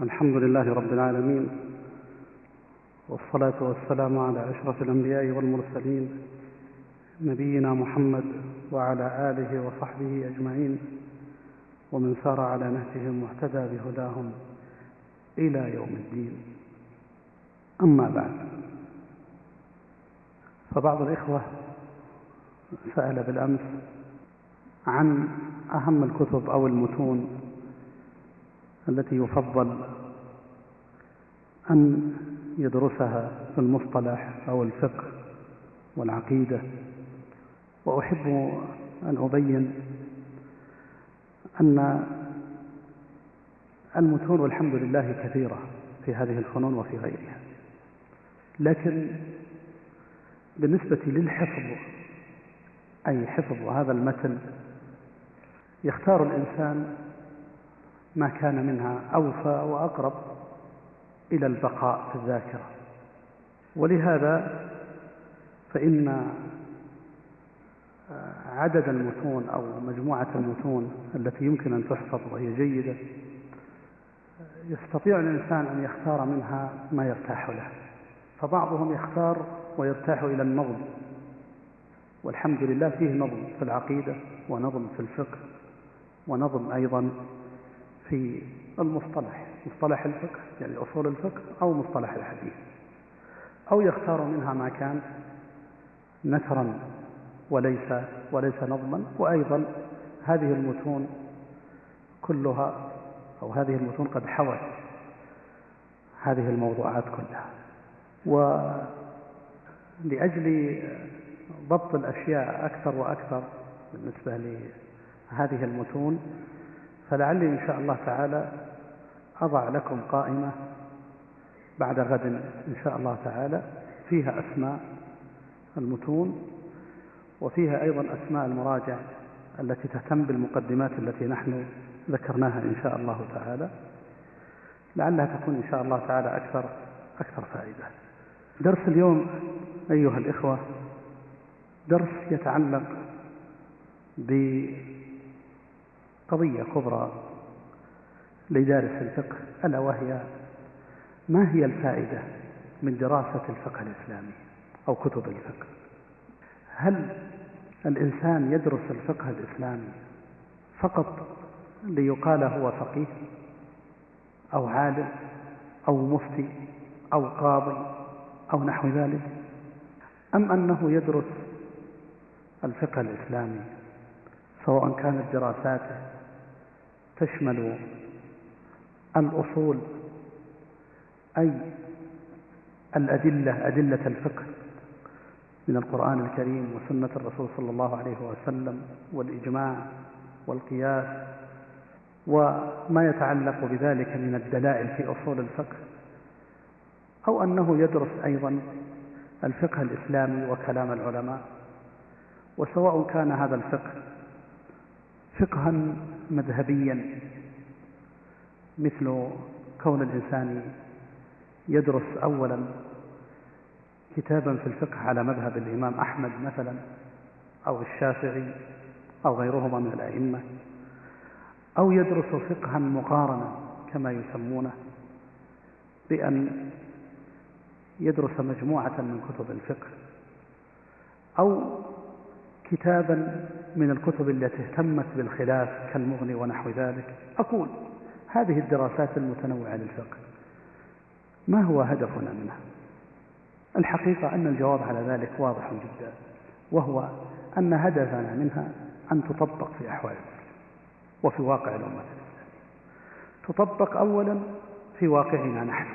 الحمد لله رب العالمين والصلاة والسلام على أشرف الأنبياء والمرسلين نبينا محمد وعلى آله وصحبه أجمعين ومن سار على نهجهم واهتدى بهداهم إلى يوم الدين. أما بعد فبعض الإخوة سأل بالأمس عن أهم الكتب أو المتون التي يفضل أن يدرسها في المصطلح أو الفقه والعقيدة. وأحب أن أبين أن المتون والحمد لله كثيرة في هذه الفنون وفي غيرها. لكن بالنسبة للحفظ أي حفظ هذا المتن يختار الإنسان ما كان منها أوفى وأقرب إلى البقاء في الذاكرة. ولهذا فإن عدد المتون أو مجموعة المتون التي يمكن أن تحفظ وهي جيدة يستطيع الإنسان أن يختار منها ما يرتاح له. فبعضهم يختار ويرتاح إلى النظم. والحمد لله فيه نظم في العقيدة ونظم في الفقه ونظم أيضا في المصطلح مصطلح الفقه يعني أصول الفقه أو مصطلح الحديث. أو يختار منها ما كان نثرا وليس وليس نظما. وأيضا هذه المتون كلها أو هذه المتون قد حوت هذه الموضوعات كلها. ولأجل ضبط الأشياء أكثر وأكثر بالنسبة لهذه المتون فلعلي إن شاء الله تعالى أضع لكم قائمة بعد غد إن شاء الله تعالى. فيها أسماء المتون وفيها أيضا أسماء المراجع التي تهتم بالمقدمات التي نحن ذكرناها إن شاء الله تعالى. لعلها تكون إن شاء الله تعالى أكثر أكثر فائدة. درس اليوم أيها الإخوة درس يتعلق بقضية كبرى لدارس الفقه ألا وهي ما هي الفائدة من دراسة الفقه الإسلامي أو كتب الفقه؟ هل الإنسان يدرس الفقه الإسلامي فقط ليقال هو فقيه أو عالم أو مفتي أو قاضي أو نحو ذلك؟ أم أنه يدرس الفقه الإسلامي سواء كانت دراساته تشمل الأصول أي الأدلة أدلة الفقه من القرآن الكريم وسنة الرسول صلى الله عليه وسلم والإجماع والقياس وما يتعلق بذلك من الدلائل في أصول الفقه أو أنه يدرس أيضا الفقه الإسلامي وكلام العلماء وسواء كان هذا الفقه فقها مذهبيا مثل كون الإنسان يدرس أولا كتابا في الفقه على مذهب الإمام أحمد مثلا أو الشافعي أو غيرهما من الأئمة أو يدرس فقها مقارنا كما يسمونه بأن يدرس مجموعة من كتب الفقه أو كتابا من الكتب التي اهتمت بالخلاف كالمغني ونحو ذلك. أقول هذه الدراسات المتنوعة للفقه ما هو هدفنا منها؟ الحقيقة أن الجواب على ذلك واضح جدا وهو أن هدفنا منها أن تطبق في أحوال وفي واقع الأمة الإسلامية. تطبق أولا في واقعنا نحن.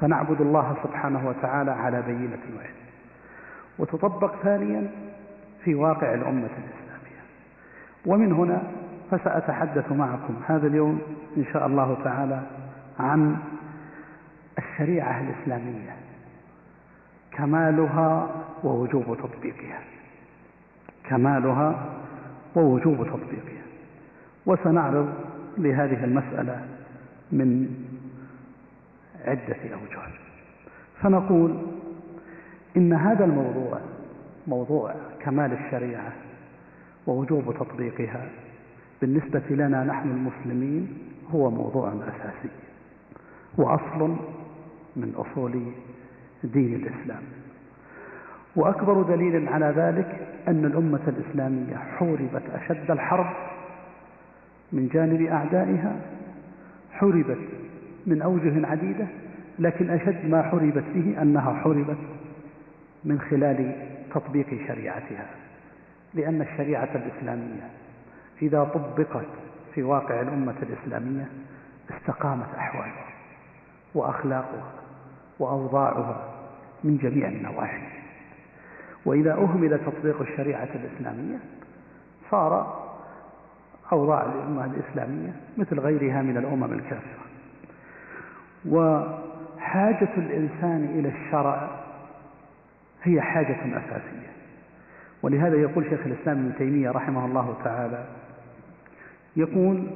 فنعبد الله سبحانه وتعالى على بينة واحدة وتطبق ثانيا في واقع الأمة الإسلامية. ومن هنا فسأتحدث معكم هذا اليوم إن شاء الله تعالى عن الشريعة الإسلامية كمالها ووجوب تطبيقها. كمالها ووجوب تطبيقها. وسنعرض لهذه المسألة من عدة أوجه. فنقول إن هذا الموضوع موضوع كمال الشريعة ووجوب تطبيقها. بالنسبة لنا نحن المسلمين هو موضوع أساسي وأصل من أصول دين الإسلام. وأكبر دليل على ذلك أن الأمة الإسلامية حوربت أشد الحرب من جانب أعدائها حربت من أوجه عديدة لكن أشد ما حربت به أنها حربت من خلال تطبيق شريعتها لأن الشريعة الإسلامية إذا طبقت في واقع الأمة الإسلامية استقامت أحوالها وأخلاقها وأوضاعها من جميع النواحي. وإذا أهمل تطبيق الشريعة الإسلامية صار أوضاع الأمة الإسلامية مثل غيرها من الأمم الكافرة. وحاجة الإنسان إلى الشرع هي حاجة أساسية. ولهذا يقول شيخ الإسلام ابن تيمية رحمه الله تعالى يقول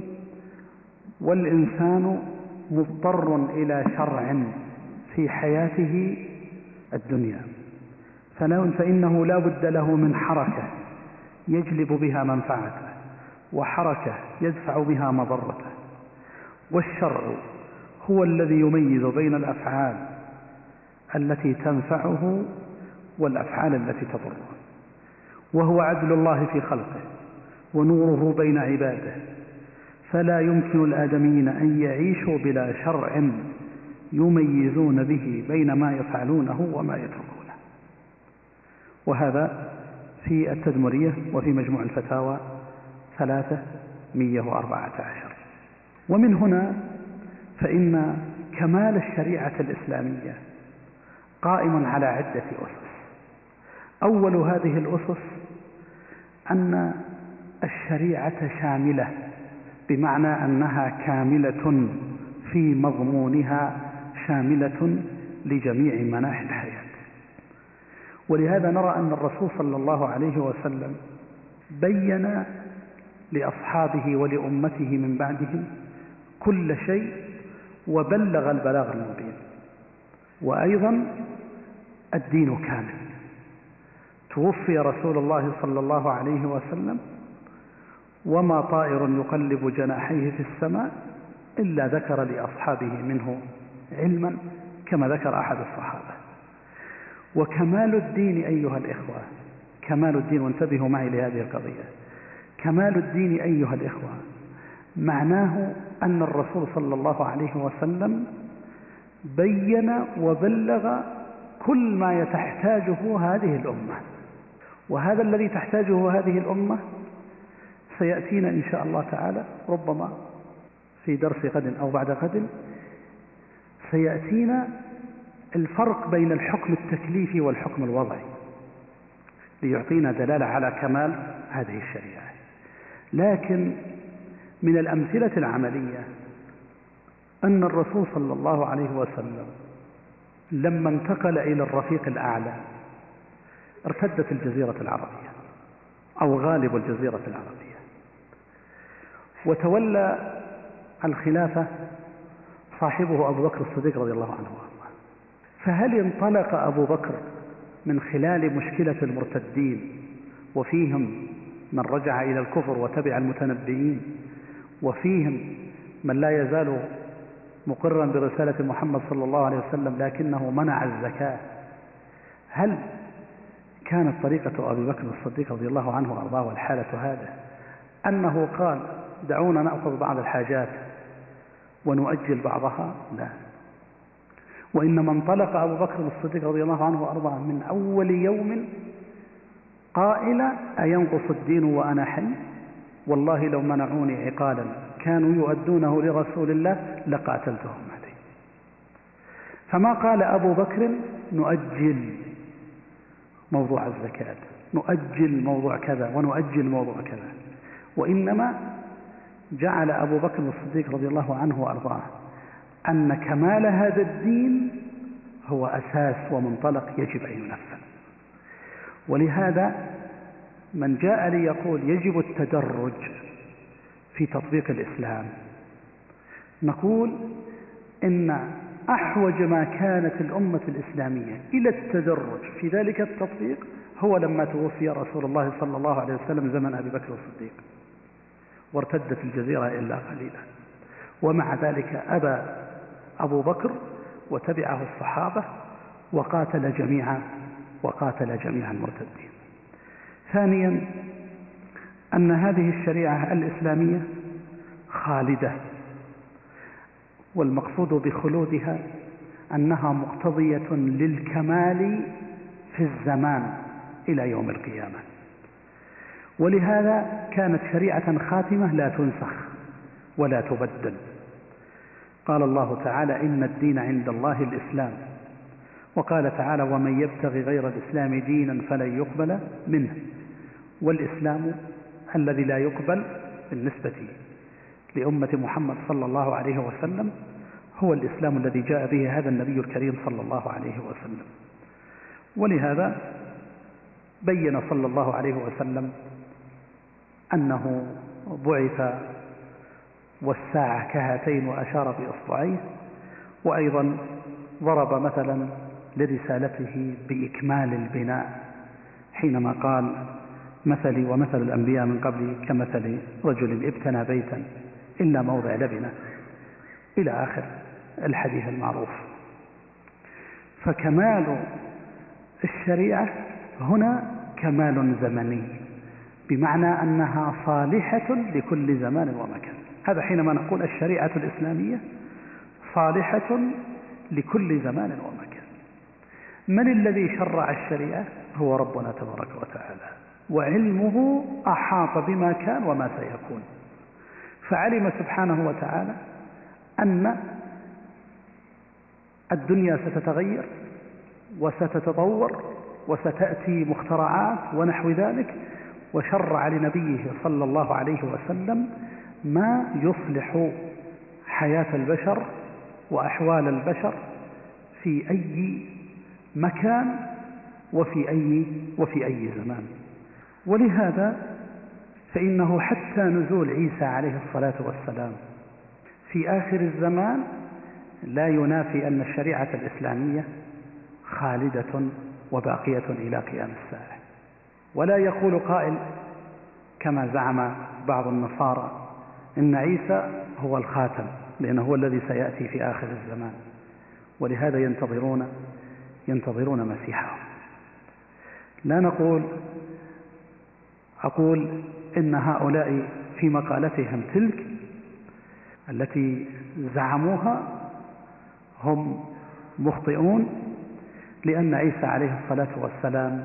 والإنسان مضطر إلى شرع في حياته الدنيا فإنه لا بد له من حركة يجلب بها منفعته وحركة يدفع بها مضرته والشرع هو الذي يميز بين الأفعال التي تنفعه والأفعال التي تضره. وهو عدل الله في خلقه ونوره بين عباده. فلا يمكن الآدميين أن يعيشوا بلا شرع يميزون به بين ما يفعلونه وما يتركونه. وهذا في التدمرية وفي مجموع الفتاوى ثلاثة مية وأربعة عشر. ومن هنا فإن كمال الشريعة الإسلامية قائم على عدة أسس. أول هذه الأسس أن الشريعة شاملة بمعنى أنها كاملة في مضمونها شاملة لجميع مناحي الحياة. ولهذا نرى أن الرسول صلى الله عليه وسلم بين لأصحابه ولأمته من بعده كل شيء وبلغ البلاغ المبين وأيضا الدين كامل. توفي رسول الله صلى الله عليه وسلم وما طائر يقلب جناحيه في السماء إلا ذكر لأصحابه منه علما كما ذكر أحد الصحابة. وكمال الدين أيها الإخوة كمال الدين وانتبهوا معي لهذه القضية. كمال الدين أيها الإخوة معناه أن الرسول صلى الله عليه وسلم بين وبلغ كل ما تحتاجه هذه الأمة. وهذا الذي تحتاجه هذه الأمة سيأتينا إن شاء الله تعالى ربما في درس غد أو بعد غد سيأتينا الفرق بين الحكم التكليفي والحكم الوضعي ليعطينا دلالة على كمال هذه الشريعة. لكن من الأمثلة العملية أن الرسول صلى الله عليه وسلم لما انتقل إلى الرفيق الأعلى ارتدت الجزيرة العربية أو غالب الجزيرة العربية. وتولى الخلافة صاحبه أبو بكر الصديق رضي الله عنه فهل انطلق أبو بكر من خلال مشكلة المرتدين وفيهم من رجع إلى الكفر وتبع المتنبئين وفيهم من لا يزال مقرا برسالة محمد صلى الله عليه وسلم لكنه منع الزكاة؟ هل كانت طريقة أبي بكر الصديق رضي الله عنه وأرضاه والحالة هذا أنه قال دعونا نأخذ بعض الحاجات ونؤجل بعضها. لا. وإنما انطلق أبو بكر الصديق رضي الله عنه وأرضاه من أول يوم قائلا أينقص الدين وأنا حي؟ والله لو منعوني عقالا كانوا يؤدونه لرسول الله لقاتلتهم عليه. فما قال أبو بكر نؤجل. موضوع الزكاة. نؤجل موضوع كذا ونؤجل موضوع كذا. وإنما جعل أبو بكر الصديق رضي الله عنه وأرضاه أن كمال هذا الدين هو أساس ومنطلق يجب أن ينفذ. ولهذا من جاء ليقول يجب التدرج في تطبيق الإسلام. نقول إن أحوج ما كانت الأمة الإسلامية إلى التدرج. في ذلك التطبيق هو لما توفي رسول الله صلى الله عليه وسلم زمن أبي بكر الصديق وارتدت الجزيرة إلا قليلا. ومع ذلك أبى أبو بكر وتبعه الصحابة وقاتل جميع وقاتل جميع المرتدين. ثانيا أن هذه الشريعة الإسلامية خالدة. والمقصود بخلودها أنها مقتضية للكمال في الزمان إلى يوم القيامة. ولهذا كانت شريعة خاتمة لا تنسخ ولا تبدل. قال الله تعالى إن الدين عند الله الإسلام. وقال تعالى ومن يبتغي غير الإسلام دينا فلن يقبل منه. والإسلام الذي لا يقبل بالنسبة لأمة محمد صلى الله عليه وسلم هو الإسلام الذي جاء به هذا النبي الكريم صلى الله عليه وسلم. ولهذا بين صلى الله عليه وسلم أنه بعث والساعة كهاتين وأشار بإصبعيه وأيضا ضرب مثلا لرسالته بإكمال البناء حينما قال مثلي ومثل الأنبياء من قبلي كمثل رجل ابتنى بيتا. إلا موضع لبنة إلى آخر الحديث المعروف. فكمال الشريعة هنا كمال زمني بمعنى أنها صالحة لكل زمان ومكان. هذا حينما نقول الشريعة الإسلامية صالحة لكل زمان ومكان. من الذي شرع الشريعة؟ هو ربنا تبارك وتعالى وعلمه أحاط بما كان وما سيكون. فعلم سبحانه وتعالى أن الدنيا ستتغير وستتطور وستأتي مخترعات ونحو ذلك وشرع لنبيه صلى الله عليه وسلم ما يصلح حياة البشر وأحوال البشر في أي مكان وفي أي, وفي أي زمان. ولهذا فإنه حتى نزول عيسى عليه الصلاة والسلام في آخر الزمان لا ينافي أن الشريعة الإسلامية خالدة وباقية إلى قيام الساعة. ولا يقول قائل كما زعم بعض النصارى إن عيسى هو الخاتم لأنه هو الذي سيأتي في آخر الزمان. ولهذا ينتظرون ينتظرون مسيحهم. لا نقول أقول إن هؤلاء في مقالتهم تلك التي زعموها هم مخطئون لأن عيسى عليه الصلاة والسلام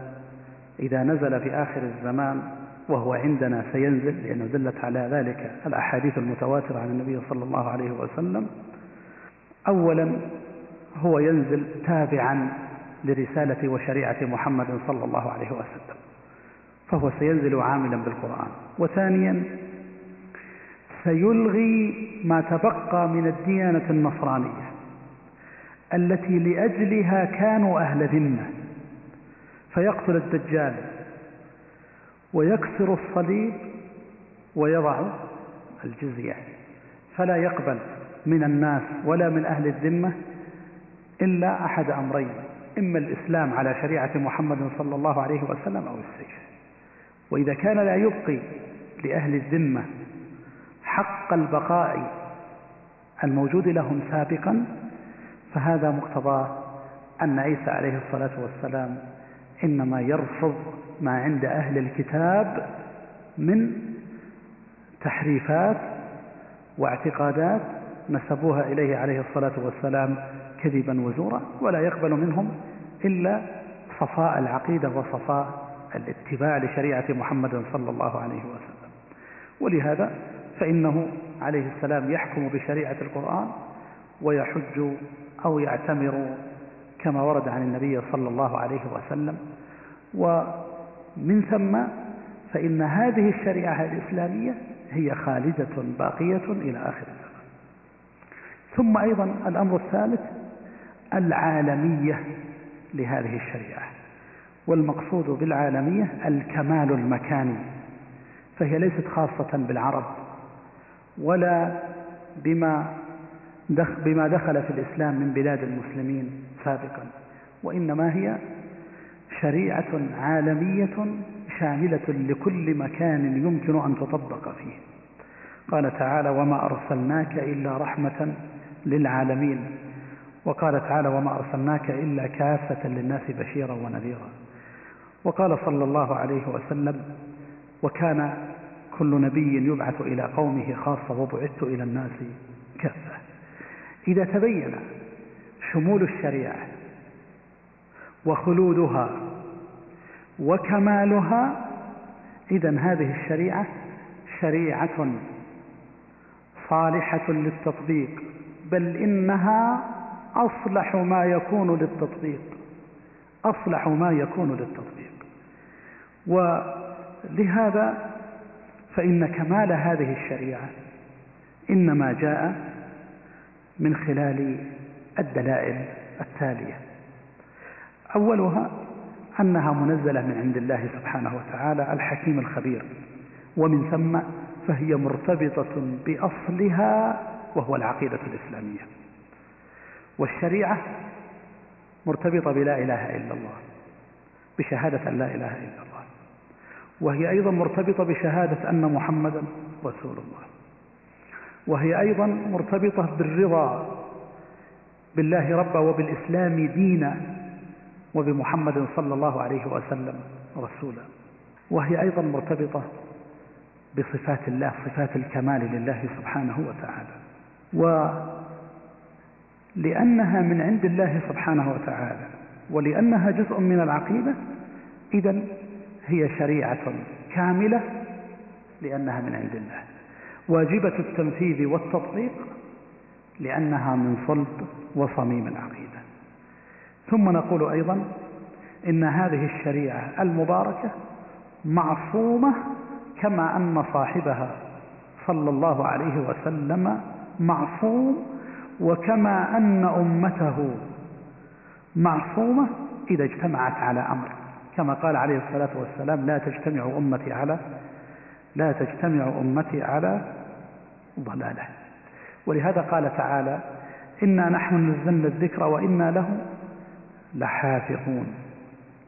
إذا نزل في آخر الزمان وهو عندنا سينزل لأنه دلت على ذلك الأحاديث المتواترة عن النبي صلى الله عليه وسلم. أولا هو ينزل تابعا لرسالة وشريعة محمد صلى الله عليه وسلم. فهو سينزل عاملا بالقرآن. وثانيا سيلغي ما تبقى من الديانة النصرانية التي لأجلها كانوا أهل ذمة فيقتل الدجال ويكسر الصليب ويضع الجزية. فلا يقبل من الناس ولا من أهل الذمة إلا أحد أمرين إما الإسلام على شريعة محمد صلى الله عليه وسلم أو السيف. وإذا كان لا يبقي لأهل الذمة حق البقاء الموجود لهم سابقا فهذا مقتضاه أن عيسى عليه الصلاة والسلام إنما يرفض ما عند أهل الكتاب من تحريفات واعتقادات نسبوها إليه عليه الصلاة والسلام كذبا وزورا ولا يقبل منهم إلا صفاء العقيدة وصفاء الاتباع لشريعة محمد صلى الله عليه وسلم. ولهذا فإنه عليه السلام يحكم بشريعة القرآن ويحج أو يعتمر كما ورد عن النبي صلى الله عليه وسلم. ومن ثم فإن هذه الشريعة الإسلامية هي خالدة باقية إلى آخر الزمان. ثم أيضا الأمر الثالث العالمية لهذه الشريعة. والمقصود بالعالمية الكمال المكاني فهي ليست خاصة بالعرب ولا بما بما دخل في الإسلام من بلاد المسلمين سابقا وإنما هي شريعة عالمية شاملة لكل مكان يمكن أن تطبق فيه. قال تعالى وما أرسلناك إلا رحمة للعالمين وقال تعالى وما أرسلناك إلا كافة للناس بشيرا ونذيرا وقال صلى الله عليه وسلم وكان كل نبي يبعث إلى قومه خاصة وبعثت إلى الناس كافة. إذا تبين شمول الشريعة وخلودها وكمالها إذا هذه الشريعة شريعة صالحة للتطبيق بل إنها أصلح ما يكون للتطبيق أصلح ما يكون للتطبيق. ولهذا فإن كمال هذه الشريعة إنما جاء من خلال الدلائل التالية. أولها أنها منزلة من عند الله سبحانه وتعالى الحكيم الخبير. ومن ثم فهي مرتبطة بأصلها وهو العقيدة الإسلامية. والشريعة مرتبطة بلا إله إلا الله بشهادة لا إله إلا الله. وهي أيضا مرتبطة بشهادة أن محمدا رسول الله. وهي أيضا مرتبطة بالرضا بالله ربا وبالإسلام دينا وبمحمد صلى الله عليه وسلم رسولا. وهي أيضا مرتبطة بصفات الله صفات الكمال لله سبحانه وتعالى. ولأنها من عند الله سبحانه وتعالى ولأنها جزء من العقيدة إذا هي شريعة كاملة لأنها من عند الله. واجبة التنفيذ والتطبيق لأنها من صلب وصميم العقيدة. ثم نقول أيضا إن هذه الشريعة المباركة معصومة كما أن صاحبها صلى الله عليه وسلم معصوم وكما أن أمته معصومة إذا اجتمعت على أمر. كما قال عليه الصلاة والسلام لا تجتمع أمتي على لا تجتمع أمتي على ضلالة. ولهذا قال تعالى إنا نحن نزلنا الذكر وإنا له لحافظون.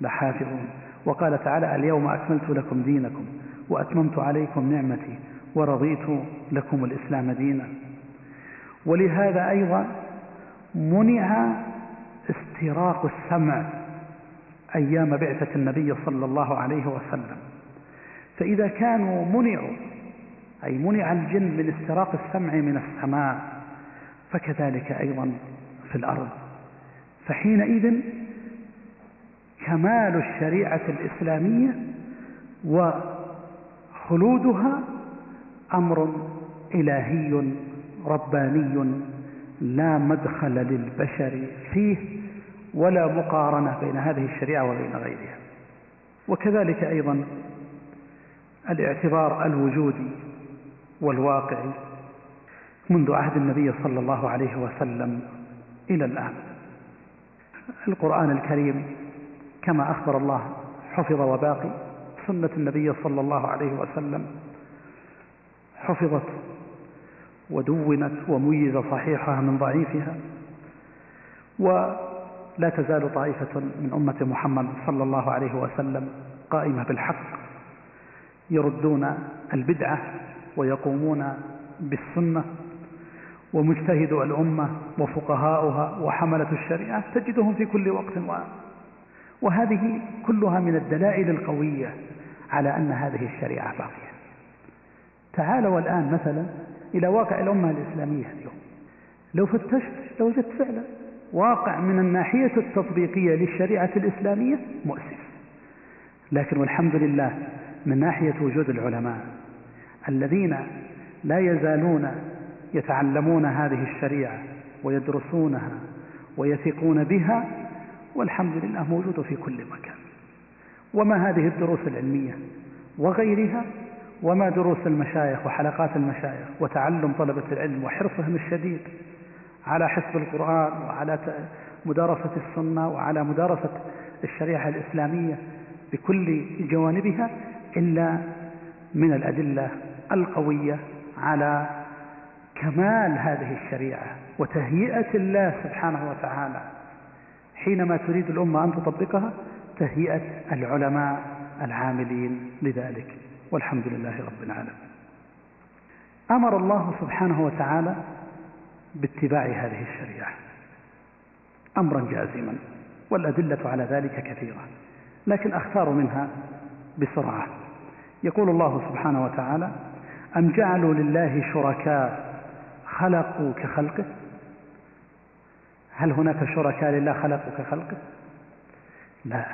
لحافظون. وقال تعالى اليوم أكملت لكم دينكم وأتممت عليكم نعمتي ورضيت لكم الإسلام دينا. ولهذا أيضا منع استراق السمع أيام بعثة النبي صلى الله عليه وسلم. فإذا كانوا منعوا أي منع الجن من استراق السمع من السماء فكذلك أيضا في الأرض. فحينئذ كمال الشريعة الإسلامية وخلودها أمر إلهي رباني لا مدخل للبشر فيه ولا مقارنة بين هذه الشريعة وبين غيرها. وكذلك أيضا الاعتبار الوجودي والواقعي منذ عهد النبي صلى الله عليه وسلم إلى الآن. القرآن الكريم كما أخبر الله حفظ وباقي سنة النبي صلى الله عليه وسلم حفظت ودونت وميز صحيحها من ضعيفها. ولا تزال طائفة من أمة محمد صلى الله عليه وسلم قائمة بالحق يردون البدعة ويقومون بالسنة ومجتهد الأمة وفقهاؤها وحملة الشريعة تجدهم في كل وقت وآن وهذه كلها من الدلائل القوية على أن هذه الشريعة باقية. تعالوا الآن مثلا إلى واقع الأمة الإسلامية اليوم. لو فتشت لوجدت فعلا واقع من الناحية التطبيقية للشريعة الإسلامية؟ مؤسف. لكن والحمد لله من ناحية وجود العلماء الذين لا يزالون يتعلمون هذه الشريعة ويدرسونها ويثقون بها والحمد لله موجودة في كل مكان. وما هذه الدروس العلمية وغيرها؟ وما دروس المشايخ وحلقات المشايخ وتعلم طلبة العلم وحرصهم الشديد؟ على حفظ القرآن وعلى مدارسة السنة وعلى مدارسة الشريعة الإسلامية بكل جوانبها إلا من الأدلة القوية على كمال هذه الشريعة وتهيئة الله سبحانه وتعالى. حينما تريد الأمة أن تطبقها تهيئة العلماء العاملين لذلك. والحمد لله رب العالمين. أمر الله سبحانه وتعالى باتباع هذه الشريعة. أمرا جازما والأدلة على ذلك كثيرة لكن أختار منها بسرعة. يقول الله سبحانه وتعالى أم جعلوا لله شركاء خلقوا كخلقه؟ هل هناك شركاء لله خلقوا كخلقه؟ لا.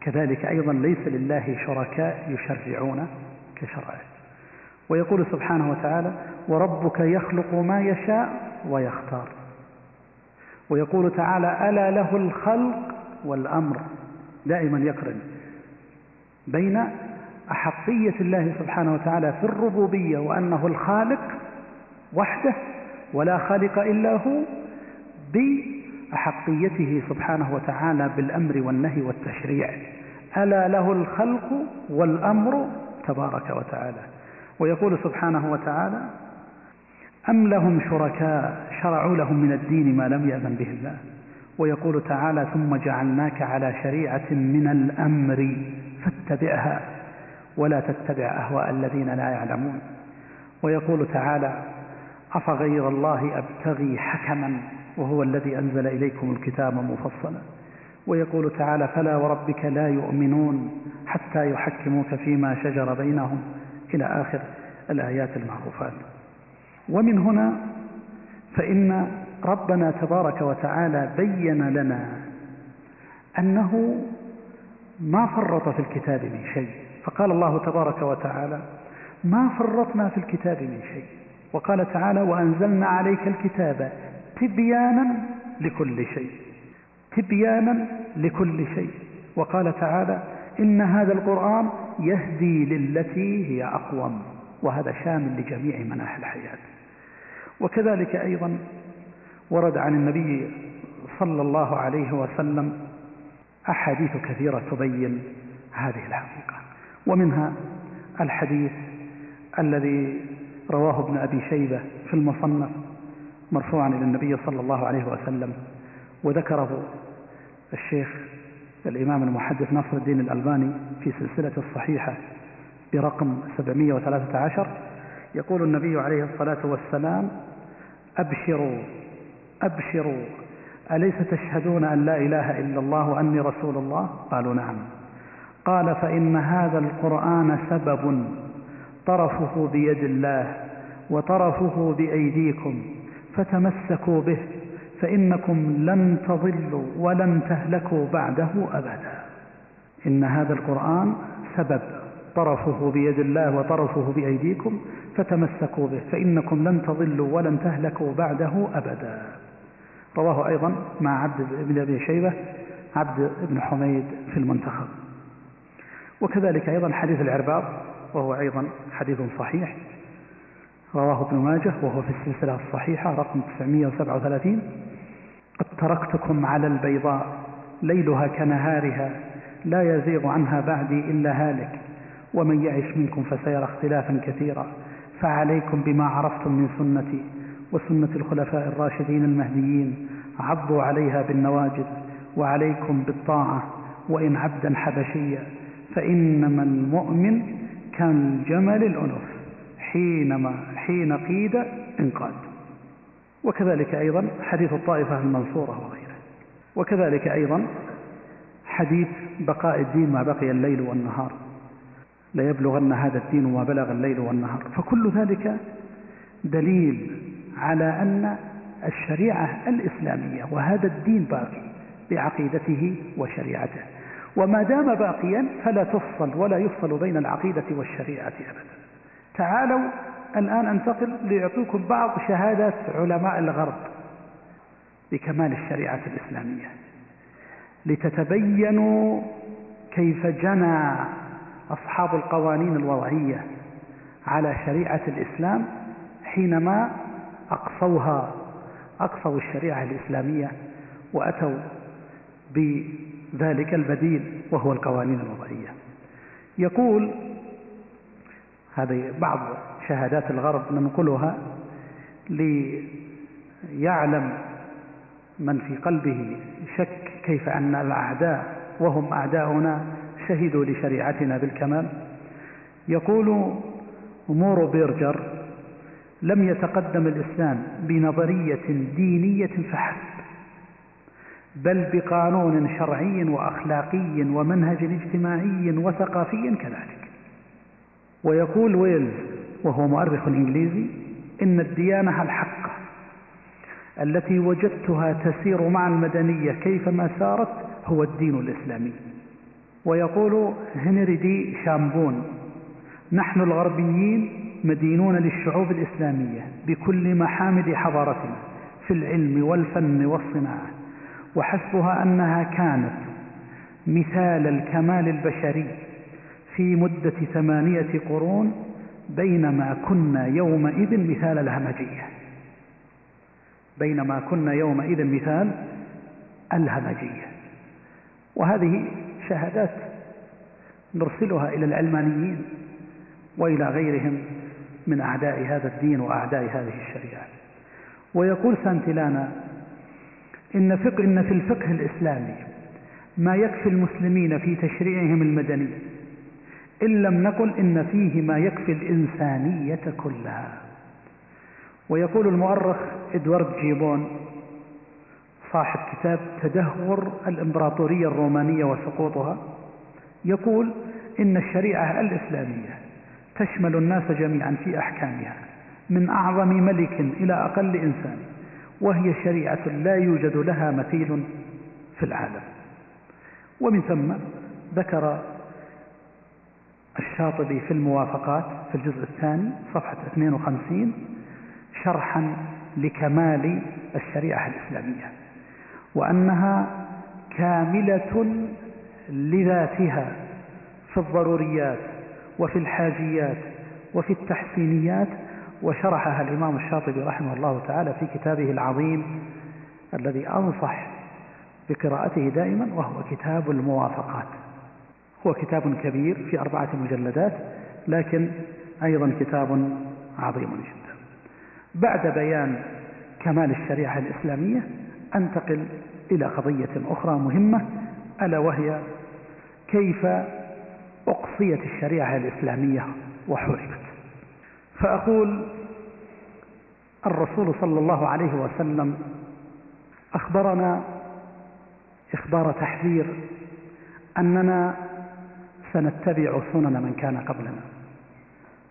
كذلك أيضا ليس لله شركاء يشرعون كشرعه. ويقول سبحانه وتعالى وربك يخلق ما يشاء ويختار. ويقول تعالى ألا له الخلق والأمر. دائما يقرن بين أحقية الله سبحانه وتعالى في الربوبية وأنه الخالق وحده ولا خالق إلا هو بأحقيته سبحانه وتعالى بالأمر والنهي والتشريع. ألا له الخلق والأمر تبارك وتعالى. ويقول سبحانه وتعالى أم لهم شركاء شرعوا لهم من الدين ما لم يأذن به الله؟ ويقول تعالى ثم جعلناك على شريعة من الأمر فاتبعها ولا تتبع أهواء الذين لا يعلمون. ويقول تعالى أفغير الله أبتغي حكما وهو الذي أنزل إليكم الكتاب مفصلا. ويقول تعالى فلا وربك لا يؤمنون حتى يحكموك فيما شجر بينهم إلى آخر الآيات المعروفات. ومن هنا فإن ربنا تبارك وتعالى بين لنا أنه ما فرط في الكتاب من شيء. فقال الله تبارك وتعالى ما فرطنا في الكتاب من شيء. وقال تعالى وأنزلنا عليك الكتاب تبيانا لكل شيء. تبيانا لكل شيء. وقال تعالى إن هذا القرآن يهدي للتي هي أقوم. وهذا شامل لجميع مناحي الحياة. وكذلك أيضا ورد عن النبي صلى الله عليه وسلم أحاديث كثيرة تبين هذه الحقيقة ومنها الحديث الذي رواه ابن أبي شيبة في المصنف مرفوعا إلى النبي صلى الله عليه وسلم وذكره الشيخ الإمام المحدث نصر الدين الألباني في سلسلة الصحيحة برقم 713 يقول النبي عليه الصلاة والسلام أبشروا أبشروا أليس تشهدون أن لا إله إلا الله وأني رسول الله؟ قالوا نعم. قال فإن هذا القرآن سبب طرفه بيد الله وطرفه بأيديكم فتمسكوا به فإنكم لن تضلوا ولن تهلكوا بعده أبدا. إن هذا القرآن سبب طرفه بيد الله وطرفه بأيديكم فتمسكوا به فإنكم لن تضلوا ولن تهلكوا بعده أبدا. رواه أيضا مع عبد بن أبي شيبة عبد بن حميد في المنتخب. وكذلك أيضا حديث العرباض وهو أيضا حديث صحيح. رواه ابن ماجه وهو في السلسلة الصحيحة رقم 937 قد تركتكم على البيضاء ليلها كنهارها لا يزيغ عنها بعدي إلا هالك. ومن يعش منكم فسيرى اختلافا كثيرا. فعليكم بما عرفتم من سنتي وسنة الخلفاء الراشدين المهديين. عضوا عليها بالنواجذ وعليكم بالطاعة وإن عبدا حبشيا. فإنما المؤمن كالجمل الأنف حينما حين قيد انقاد. وكذلك أيضا حديث الطائفة المنصورة وغيره. وكذلك أيضا حديث بقاء الدين ما بقي الليل والنهار. ليبلغن هذا الدين ما بلغ الليل والنهار. فكل ذلك دليل على أن الشريعة الإسلامية وهذا الدين باقي بعقيدته وشريعته. وما دام باقيا فلا تفصل ولا يفصل بين العقيدة والشريعة أبدا. تعالوا الآن أنتقل ليعطيكم بعض شهادات علماء الغرب بكمال الشريعة الإسلامية. لتتبينوا كيف جنى أصحاب القوانين الوضعية على شريعة الإسلام حينما أقصوها أقصوا الشريعة الإسلامية وأتوا بذلك البديل وهو القوانين الوضعية. يقول هذه بعض شهادات الغرب ننقلها ليعلم من في قلبه شك كيف أن الأعداء وهم أعداؤنا شهدوا لشريعتنا بالكمال. يقول مورو بيرجر لم يتقدم الإسلام بنظرية دينية فحسب بل بقانون شرعي وأخلاقي ومنهج اجتماعي وثقافي كذلك. ويقول ويلز وهو مؤرخ إنجليزي إن الديانة الحقة التي وجدتها تسير مع المدنية كيفما سارت هو الدين الإسلامي. ويقول هنري دي شامبون نحن الغربيين مدينون للشعوب الإسلامية بكل محامد حضارتنا في العلم والفن والصناعة وحسبها أنها كانت مثال الكمال البشري في مدة ثمانية قرون بينما كنا يومئذ مثال الهمجية. بينما كنا يومئذ مثال الهمجية. وهذه شهادات نرسلها إلى العلمانيين وإلى غيرهم من أعداء هذا الدين وأعداء هذه الشريعة. ويقول سانتلانا إن, فقه إن في الفقه الإسلامي ما يكفي المسلمين في تشريعهم المدني إن لم نقل إن فيه ما يكفي الإنسانية كلها. ويقول المؤرخ إدوارد جيبون صاحب كتاب تدهور الإمبراطورية الرومانية وسقوطها يقول إن الشريعة الإسلامية تشمل الناس جميعا في أحكامها من أعظم ملك إلى أقل إنسان وهي شريعة لا يوجد لها مثيل في العالم. ومن ثم ذكر الشاطبي في الموافقات في الجزء الثاني صفحة 52 شرحا لكمال الشريعة الإسلامية. وأنها كاملة لذاتها في الضروريات وفي الحاجيات وفي التحسينيات وشرحها الإمام الشاطبي رحمه الله تعالى في كتابه العظيم الذي أنصح بقراءته دائما وهو كتاب الموافقات. هو كتاب كبير في أربعة مجلدات لكن أيضا كتاب عظيم جدا. بعد بيان كمال الشريعة الإسلامية أنتقل إلى قضية أخرى مهمة ألا وهي كيف أقصيت الشريعة الإسلامية وحرمت. فأقول الرسول صلى الله عليه وسلم أخبرنا إخبار تحذير أننا سنتبع سنن من كان قبلنا.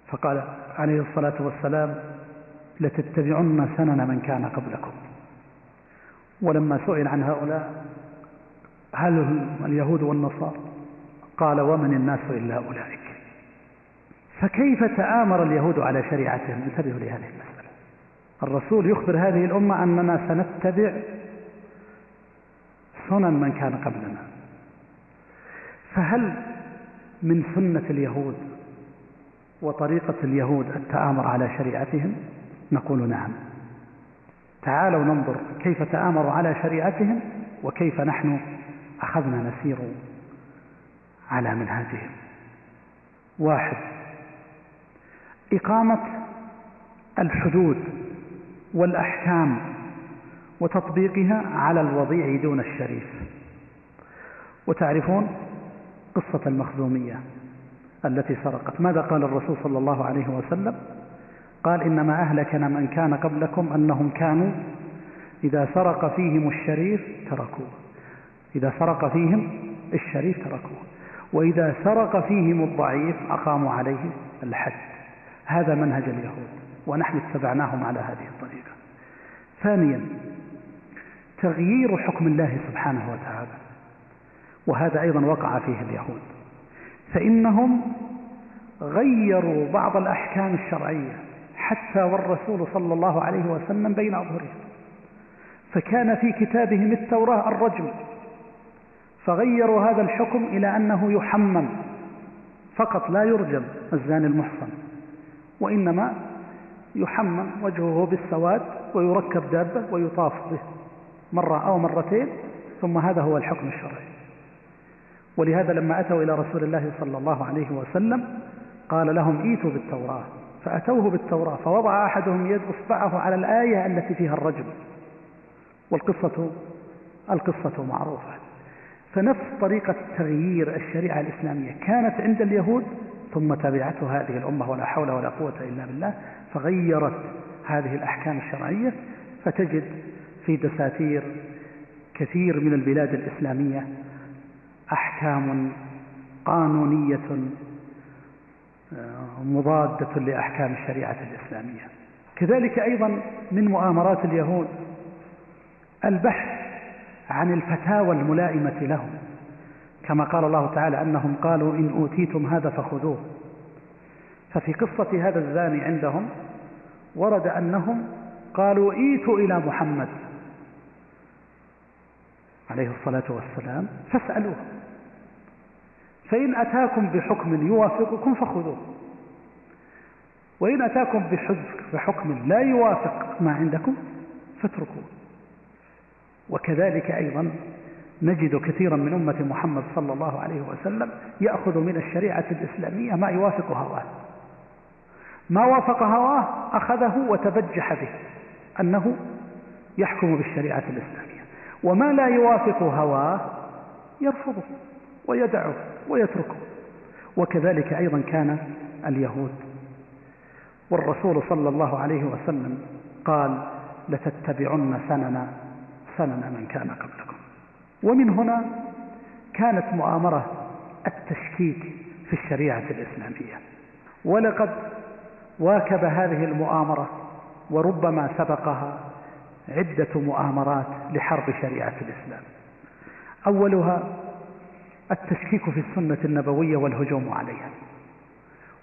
فقال عليه الصلاة والسلام لتتبعن سنن من كان قبلكم. ولما سئل عن هؤلاء هل هم اليهود والنصارى؟ قال ومن الناس إلا أولئك. فكيف تآمر اليهود على شريعتهم؟ انتبهوا لهذه المسألة. الرسول يخبر هذه الأمة أننا سنتبع سنن من كان قبلنا. فهل من سنة اليهود وطريقة اليهود التآمر على شريعتهم؟ نقول نعم. تعالوا ننظر كيف تآمروا على شريعتهم وكيف نحن أخذنا نسير على منهاجهم واحد إقامة الحدود والأحكام وتطبيقها على الوضيع دون الشريف. وتعرفون قصة المخزومية التي سرقت. ماذا قال الرسول صلى الله عليه وسلم؟ قال إنما أهلكنا من كان قبلكم أنهم كانوا إذا سرق فيهم الشريف تركوه. إذا سرق فيهم الشريف تركوه. وإذا سرق فيهم الضعيف أقاموا عليه الحد. هذا منهج اليهود ونحن اتبعناهم على هذه الطريقة. ثانيا تغيير حكم الله سبحانه وتعالى. وهذا أيضا وقع فيه اليهود. فإنهم غيروا بعض الأحكام الشرعية. حتى والرسول صلى الله عليه وسلم بين أظهرهم فكان في كتابهم التوراة الرجم. فغيروا هذا الحكم إلى أنه يحمم. فقط لا يرجم الزاني المحصن. وإنما يحمم وجهه بالسواد ويركب دابة ويطاف به. مرة أو مرتين ثم هذا هو الحكم الشرعي. ولهذا لما أتوا إلى رسول الله صلى الله عليه وسلم قال لهم إيتوا بالتوراة. فأتوه بالتوراة فوضع أحدهم يد إصبعه على الآية التي فيها الرجم. والقصة القصة معروفة. فنفس طريقة تغيير الشريعة الإسلامية كانت عند اليهود ثم تبعته هذه الأمة ولا حول ولا قوة إلا بالله فغيرت هذه الأحكام الشرعية. فتجد في دساتير كثير من البلاد الإسلامية أحكام قانونية مضادة لأحكام الشريعة الإسلامية. كذلك أيضا من مؤامرات اليهود البحث عن الفتاوى الملائمة لهم كما قال الله تعالى أنهم قالوا إن أوتيتم هذا فخذوه. ففي قصة هذا الزاني عندهم ورد أنهم قالوا إيتوا إلى محمد عليه الصلاة والسلام فاسألوه. فإن أتاكم بحكم يوافقكم فخذوه. وإن أتاكم بحكم لا يوافق ما عندكم فاتركوه. وكذلك أيضا نجد كثيرا من أمة محمد صلى الله عليه وسلم يأخذ من الشريعة الإسلامية ما يوافق هواه. ما وافق هواه أخذه وتبجح به أنه يحكم بالشريعة الإسلامية. وما لا يوافق هواه يرفضه. ويدعه ويتركه. وكذلك أيضا كان اليهود. والرسول صلى الله عليه وسلم قال لتتبعن سنن سنن من كان قبلكم. ومن هنا كانت مؤامرة التشكيك في الشريعة الإسلامية. ولقد واكب هذه المؤامرة وربما سبقها عدة مؤامرات لحرب شريعة الإسلام. أولها التشكيك في السنة النبوية والهجوم عليها.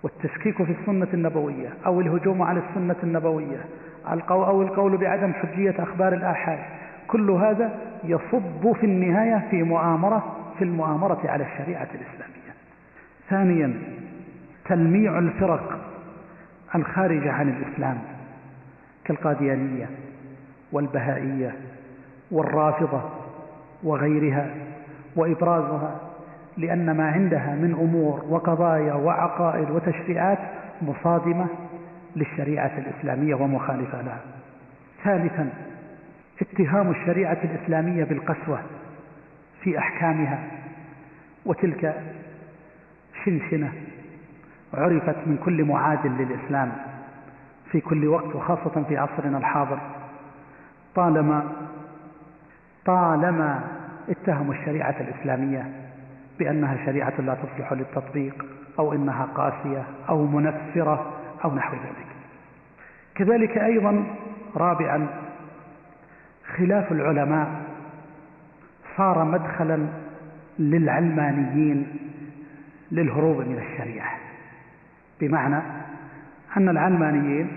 والتشكيك في السنة النبوية أو الهجوم على السنة النبوية أو القول بعدم حجية أخبار الآحاد. كل هذا يصب في النهاية في مؤامرة في المؤامرة على الشريعة الإسلامية. ثانيا تلميع الفرق الخارجة عن الإسلام كالقاديانية والبهائية والرافضة وغيرها وإبرازها لأن ما عندها من أمور وقضايا وعقائد وتشريعات مصادمة للشريعة الإسلامية ومخالفة لها. ثالثا اتهام الشريعة الإسلامية بالقسوة في أحكامها. وتلك شنشنة عرفت من كل معاد للإسلام في كل وقت وخاصة في عصرنا الحاضر. طالما طالما اتهموا الشريعة الإسلامية بأنها شريعة لا تصلح للتطبيق أو إنها قاسية أو منفرة أو نحو ذلك. كذلك أيضا رابعا خلاف العلماء صار مدخلا للعلمانيين للهروب من الشريعة. بمعنى أن العلمانيين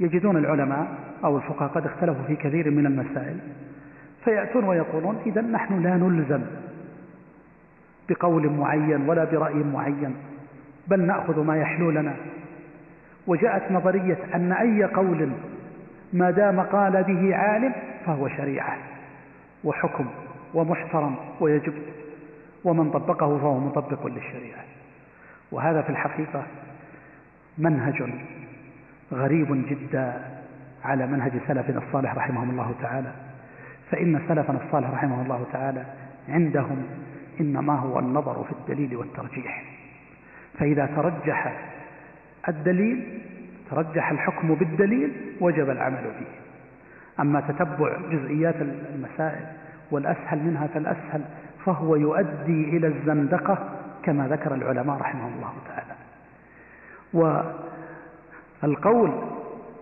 يجدون العلماء أو الفقهاء قد اختلفوا في كثير من المسائل فيأتون ويقولون إذا نحن لا نلزم بقول معين ولا برأي معين بل نأخذ ما يحلو لنا. وجاءت نظرية أن أي قول ما دام قال به عالم فهو شريعة وحكم ومحترم ويجب ومن طبقه فهو مطبق للشريعة. وهذا في الحقيقة منهج غريب جدا على منهج سلفنا الصالح رحمهم الله تعالى. فإن سلفنا الصالح رحمه الله تعالى عندهم إنما هو النظر في الدليل والترجيح. فإذا ترجح الدليل ترجح الحكم بالدليل وجب العمل به. أما تتبع جزئيات المسائل والأسهل منها فالأسهل فهو يؤدي إلى الزندقة كما ذكر العلماء رحمهم الله تعالى. والقول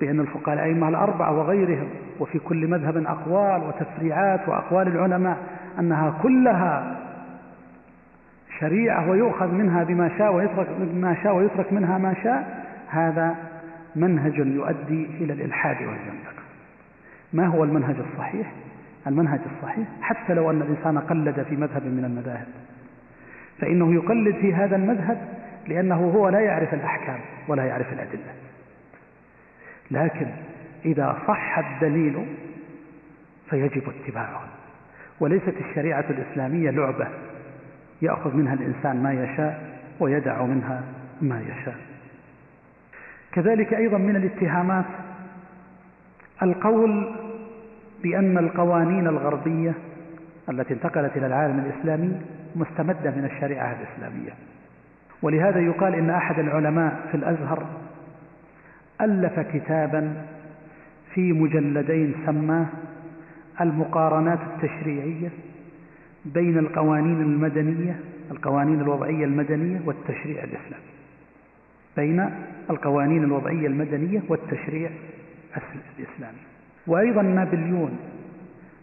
بأن الفقهاء الأئمة الأربعة وغيرهم وفي كل مذهب أقوال وتفريعات وأقوال العلماء أنها كلها شريعة ويؤخذ منها بما شاء ويترك ما شاء ويترك منها ما شاء هذا منهج يؤدي إلى الإلحاد والزندقة. ما هو المنهج الصحيح؟ المنهج الصحيح حتى لو أن الإنسان قلد في مذهب من المذاهب. فإنه يقلد في هذا المذهب لأنه هو لا يعرف الأحكام ولا يعرف الأدلة. لكن إذا صح الدليل فيجب اتباعه. وليست الشريعة الإسلامية لعبة. يأخذ منها الإنسان ما يشاء ويدع منها ما يشاء. كذلك أيضا من الاتهامات القول بأن القوانين الغربية التي انتقلت إلى العالم الإسلامي مستمدة من الشريعة الإسلامية. ولهذا يقال إن أحد العلماء في الأزهر ألف كتابا في مجلدين سماه المقارنات التشريعية بين القوانين المدنية القوانين الوضعية المدنية والتشريع الإسلامي. بين القوانين الوضعية المدنية والتشريع الإسلامي. وأيضا نابليون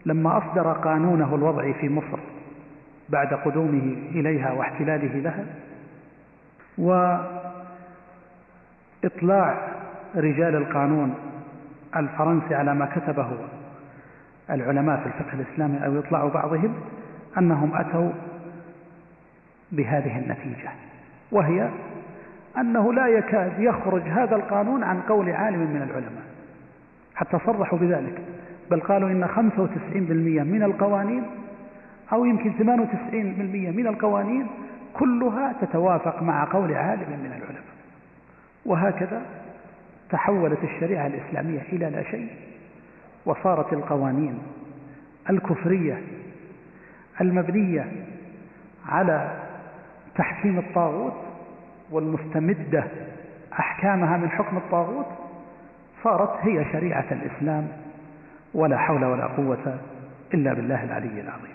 لما أصدر قانونه الوضعي في مصر بعد قدومه إليها واحتلاله لها وإطلاع رجال القانون الفرنسي على ما كتبه العلماء في الفقه الإسلامي أو إطلاع بعضهم أنهم أتوا بهذه النتيجة وهي أنه لا يكاد يخرج هذا القانون عن قول عالم من العلماء حتى صرحوا بذلك بل قالوا إن 95% من القوانين أو يمكن 98% من القوانين كلها تتوافق مع قول عالم من العلماء. وهكذا تحولت الشريعة الإسلامية إلى لا شيء وصارت القوانين الكفرية المبنية على تحكيم الطاغوت والمستمدة أحكامها من حكم الطاغوت صارت هي شريعة الإسلام ولا حول ولا قوة إلا بالله العلي العظيم.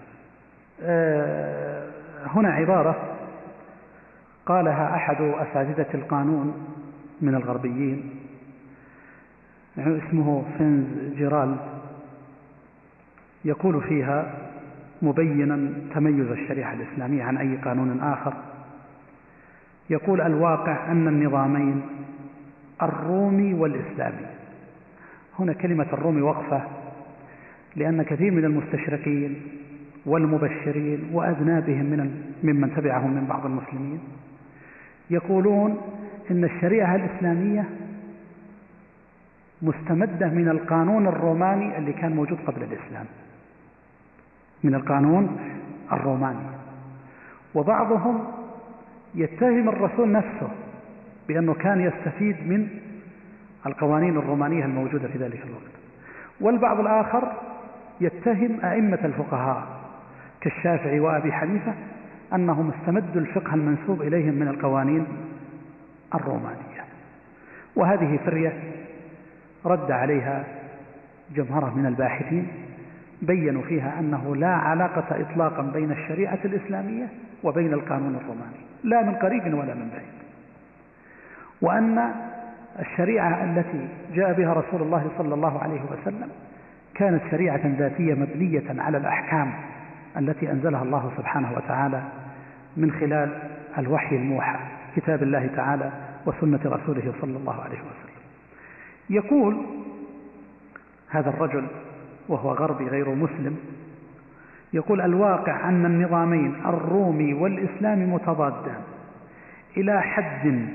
آه، هنا عبارة قالها أحد أساتذة القانون من الغربيين اسمه فينز جيرالد يقول فيها مبينا تميز الشريعة الإسلامية عن أي قانون آخر. يقول الواقع أن النظامين الرومي والإسلامي. هنا كلمة الرومي وقفة لأن كثير من المستشرقين والمبشرين وأذنابهم من ممن تبعهم من بعض المسلمين يقولون إن الشريعة الإسلامية مستمدة من القانون الروماني اللي كان موجود قبل الإسلام. من القانون الروماني. وبعضهم يتهم الرسول نفسه بأنه كان يستفيد من القوانين الرومانية الموجودة في ذلك الوقت. والبعض الآخر يتهم أئمة الفقهاء كالشافعي وأبي حنيفة أنهم استمدوا الفقه المنسوب إليهم من القوانين الرومانية. وهذه فرية رد عليها جمهرة من الباحثين بينوا فيها أنه لا علاقة إطلاقا بين الشريعة الإسلامية وبين القانون الروماني لا من قريب ولا من بعيد. وأن الشريعة التي جاء بها رسول الله صلى الله عليه وسلم كانت شريعة ذاتية مبنية على الأحكام التي أنزلها الله سبحانه وتعالى من خلال الوحي الموحى كتاب الله تعالى وسنة رسوله صلى الله عليه وسلم. يقول هذا الرجل وهو غربي غير مسلم يقول الواقع أن النظامين الرومي والإسلامي متضادان إلى حد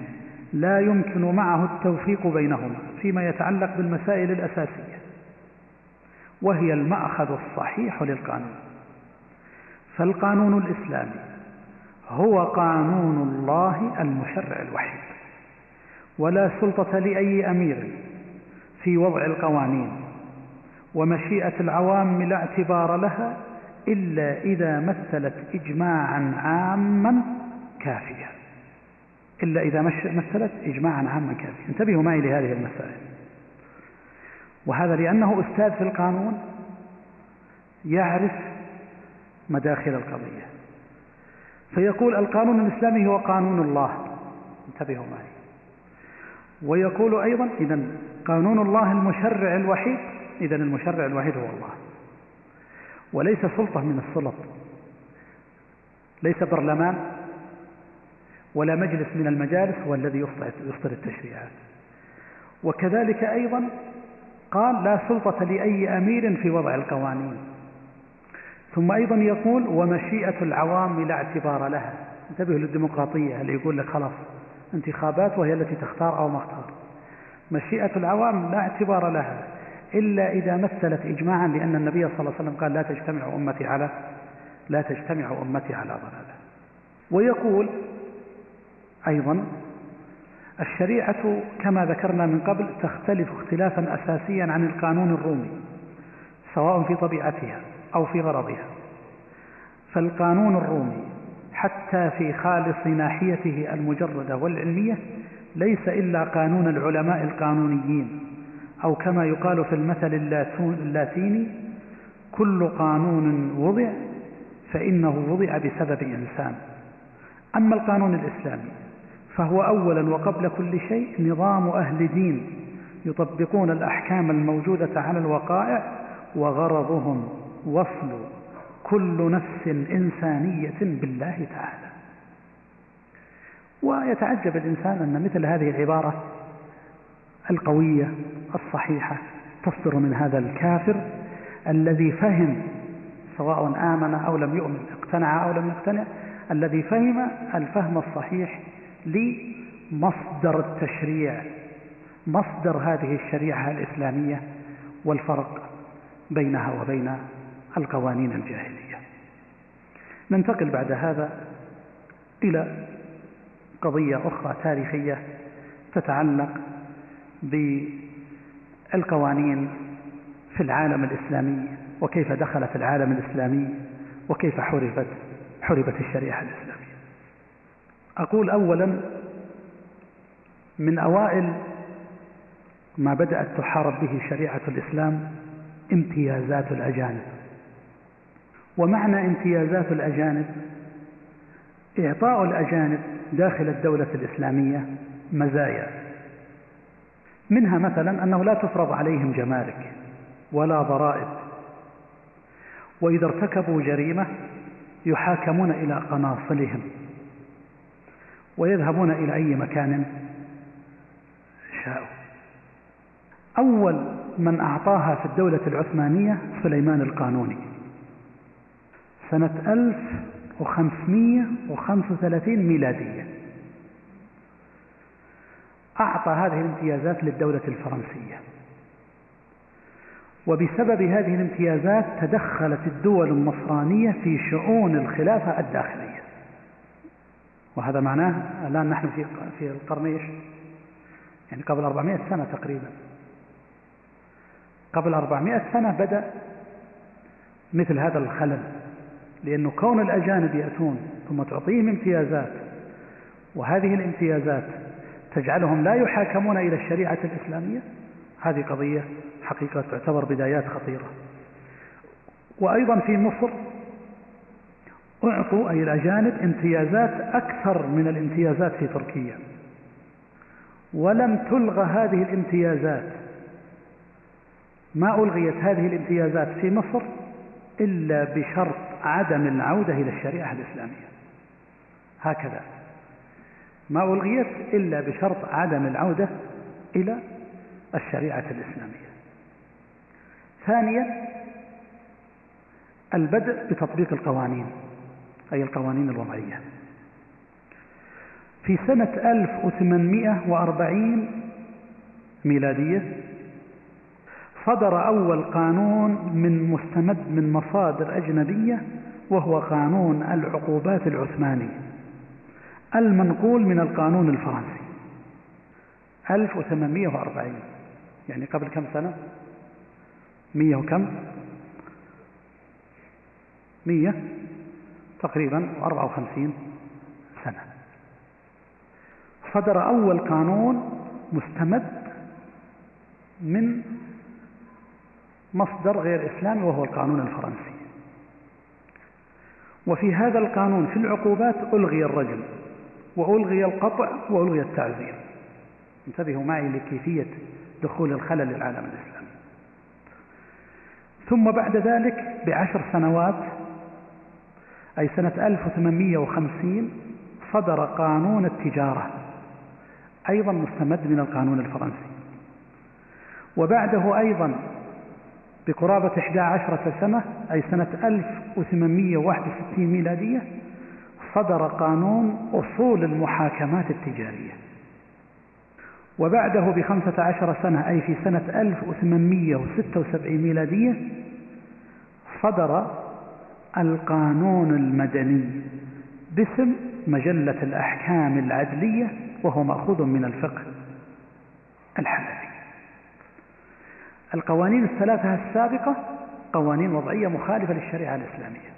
لا يمكن معه التوفيق بينهما فيما يتعلق بالمسائل الأساسية وهي المأخذ الصحيح للقانون. فالقانون الإسلامي هو قانون الله المشرع الوحيد ولا سلطة لأي أمير في وضع القوانين ومشيئة العوام لا اعتبار لها إلا إذا مثلت إجماعا عاما كافيا. إلا إذا مثلت إجماعا عاما كافيا. انتبهوا معي لهذه المسائل. وهذا لأنه أستاذ في القانون يعرف مداخل القضية. فيقول القانون الإسلامي هو قانون الله. انتبهوا معي. ويقول أيضا إذا قانون الله المشرع الوحيد إذا المشرع الوحيد هو الله. وليس سلطة من السلط. ليس برلمان ولا مجلس من المجالس هو الذي يصدر التشريعات. وكذلك أيضا قال لا سلطة لأي أمير في وضع القوانين. ثم أيضا يقول ومشيئة العوام لا اعتبار لها. انتبهوا للديمقراطية اللي يقول لك خلاص انتخابات وهي التي تختار أو ما اختار. مشيئة العوام لا اعتبار لها. إلا إذا مثلت إجماعا لأن النبي صلى الله عليه وسلم قال لا تجتمع أمتي على لا تجتمع أمتي على ضلالة. ويقول أيضا الشريعة كما ذكرنا من قبل تختلف اختلافا أساسيا عن القانون الرومي سواء في طبيعتها أو في غرضها. فالقانون الرومي حتى في خالص ناحيته المجردة والعلمية ليس إلا قانون العلماء القانونيين. أو كما يقال في المثل اللاتيني كل قانون وضع فإنه وضع بسبب إنسان. أما القانون الإسلامي فهو أولا وقبل كل شيء نظام أهل دين يطبقون الأحكام الموجودة على الوقائع وغرضهم وصل كل نفس إنسانية بالله تعالى. ويتعجب الإنسان أن مثل هذه العبارة القوية الصحيحة. تصدر من هذا الكافر الذي فهم سواء آمن أو لم يؤمن اقتنع أو لم يقتنع الذي فهم الفهم الصحيح لمصدر التشريع مصدر هذه الشريعة الإسلامية والفرق بينها وبين القوانين الجاهلية. ننتقل بعد هذا إلى قضية أخرى تاريخية تتعلق بالقوانين في العالم الإسلامي وكيف دخلت العالم الإسلامي وكيف حربت حربت الشريعة الإسلامية. أقول أولا من أوائل ما بدأت تحارب به شريعة الإسلام امتيازات الأجانب. ومعنى امتيازات الأجانب؟ إعطاء الأجانب داخل الدولة الإسلامية مزايا. منها مثلا أنه لا تفرض عليهم جمارك ولا ضرائب. وإذا ارتكبوا جريمة يحاكمون إلى قناصلهم ويذهبون إلى أي مكان شاءوا. أول من أعطاها في الدولة العثمانية سليمان القانوني سنة 1535 ميلادية. أعطى هذه الامتيازات للدولة الفرنسية. وبسبب هذه الامتيازات تدخلت الدول النصرانية في شؤون الخلافة الداخلية. وهذا معناه الآن نحن في في القرن إيش؟ يعني قبل 400 سنة تقريبا. قبل 400 سنة بدأ مثل هذا الخلل لأنه كون الأجانب يأتون ثم تعطيهم امتيازات وهذه الامتيازات تجعلهم لا يحاكمون إلى الشريعة الإسلامية؟ هذه قضية حقيقة تعتبر بدايات خطيرة. وأيضا في مصر أعطوا أي الأجانب امتيازات أكثر من الامتيازات في تركيا. ولم تلغى هذه الامتيازات. ما ألغيت هذه الامتيازات في مصر إلا بشرط عدم العودة إلى الشريعة الإسلامية. هكذا. ما ألغيت إلا بشرط عدم العودة إلى الشريعة الإسلامية. ثانيا البدء بتطبيق القوانين أي القوانين الوضعية. في سنة 1840 ميلادية صدر أول قانون من مستمد من مصادر أجنبية وهو قانون العقوبات العثماني المنقول من القانون الفرنسي. 1840 يعني قبل كم سنة؟ مية وكم؟ مية تقريبا 54 سنة. صدر أول قانون مستمد من مصدر غير إسلامي وهو القانون الفرنسي. وفي هذا القانون في العقوبات ألغي الرجل. وألغي القطع وألغي التعزير. انتبهوا معي لكيفية دخول الخلل للعالم الإسلامي. ثم بعد ذلك بعشر سنوات أي سنة 1850 صدر قانون التجارة أيضا مستمد من القانون الفرنسي. وبعده أيضا بقرابة 11 سنة أي سنة 1861 ميلادية صدر قانون أصول المحاكمات التجارية. وبعده بخمسة عشر سنة أي في سنة 1876 ميلادية صدر القانون المدني باسم مجلة الأحكام العدلية وهو مأخوذ من الفقه الحنفي. القوانين الثلاثة السابقة قوانين وضعية مخالفة للشريعة الإسلامية.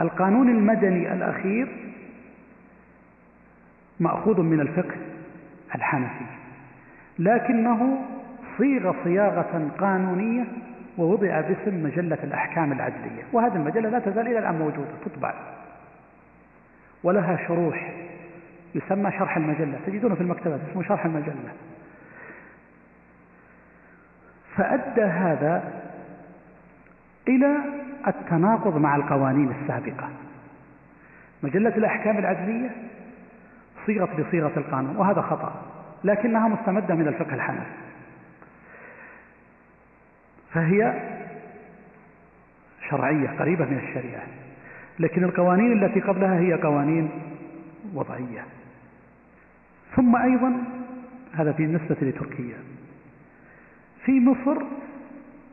القانون المدني الأخير مأخوذ من الفقه حنفي لكنه صيغ صياغة قانونية ووضع باسم مجلة الأحكام العدلية وهذه المجلة لا تزال إلى الآن موجودة تطبع. ولها شروح يسمى شرح المجلة تجدونه في المكتبات اسمه شرح المجلة. فأدى هذا إلى التناقض مع القوانين السابقة. مجلة الأحكام العدلية صيغت بصيغة القانون وهذا خطأ لكنها مستمدة من الفقه الحنفي. فهي شرعية قريبة من الشريعة لكن القوانين التي قبلها هي قوانين وضعية. ثم أيضا هذا بالنسبة لتركيا في مصر